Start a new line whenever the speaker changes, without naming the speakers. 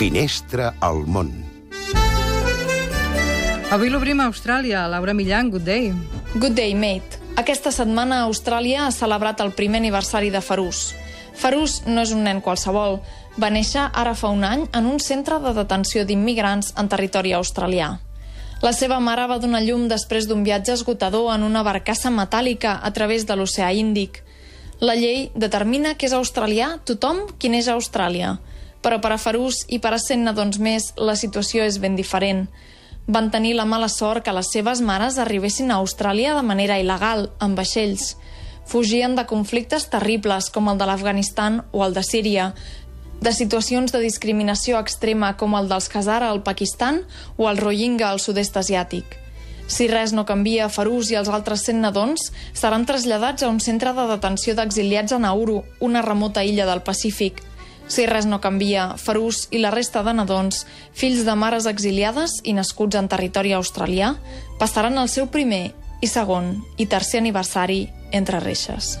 Finestra al món.
Avui l'obrim a Austràlia. Laura Millan, good day.
Good day, mate. Aquesta setmana Austràlia ha celebrat el primer aniversari de Farús. Farús no és un nen qualsevol. Va néixer ara fa un any en un centre de detenció d'immigrants en territori australià. La seva mare va donar llum després d'un viatge esgotador en una barcassa metàl·lica a través de l'oceà Índic. La llei determina que és australià tothom qui neix a Austràlia, però per a Farús i per a 100 nadons més la situació és ben diferent. Van tenir la mala sort que les seves mares arribessin a Austràlia de manera il·legal, amb vaixells. Fugien de conflictes terribles com el de l'Afganistan o el de Síria, de situacions de discriminació extrema com el dels Khazara al Pakistan o el Rohingya al sud-est asiàtic. Si res no canvia, Farús i els altres 100 nadons seran traslladats a un centre de detenció d'exiliats a Nauru, una remota illa del Pacífic. Si res no canvia, Farús i la resta de nadons, fills de mares exiliades i nascuts en territori australià, passaran el seu primer i segon i tercer aniversari entre reixes.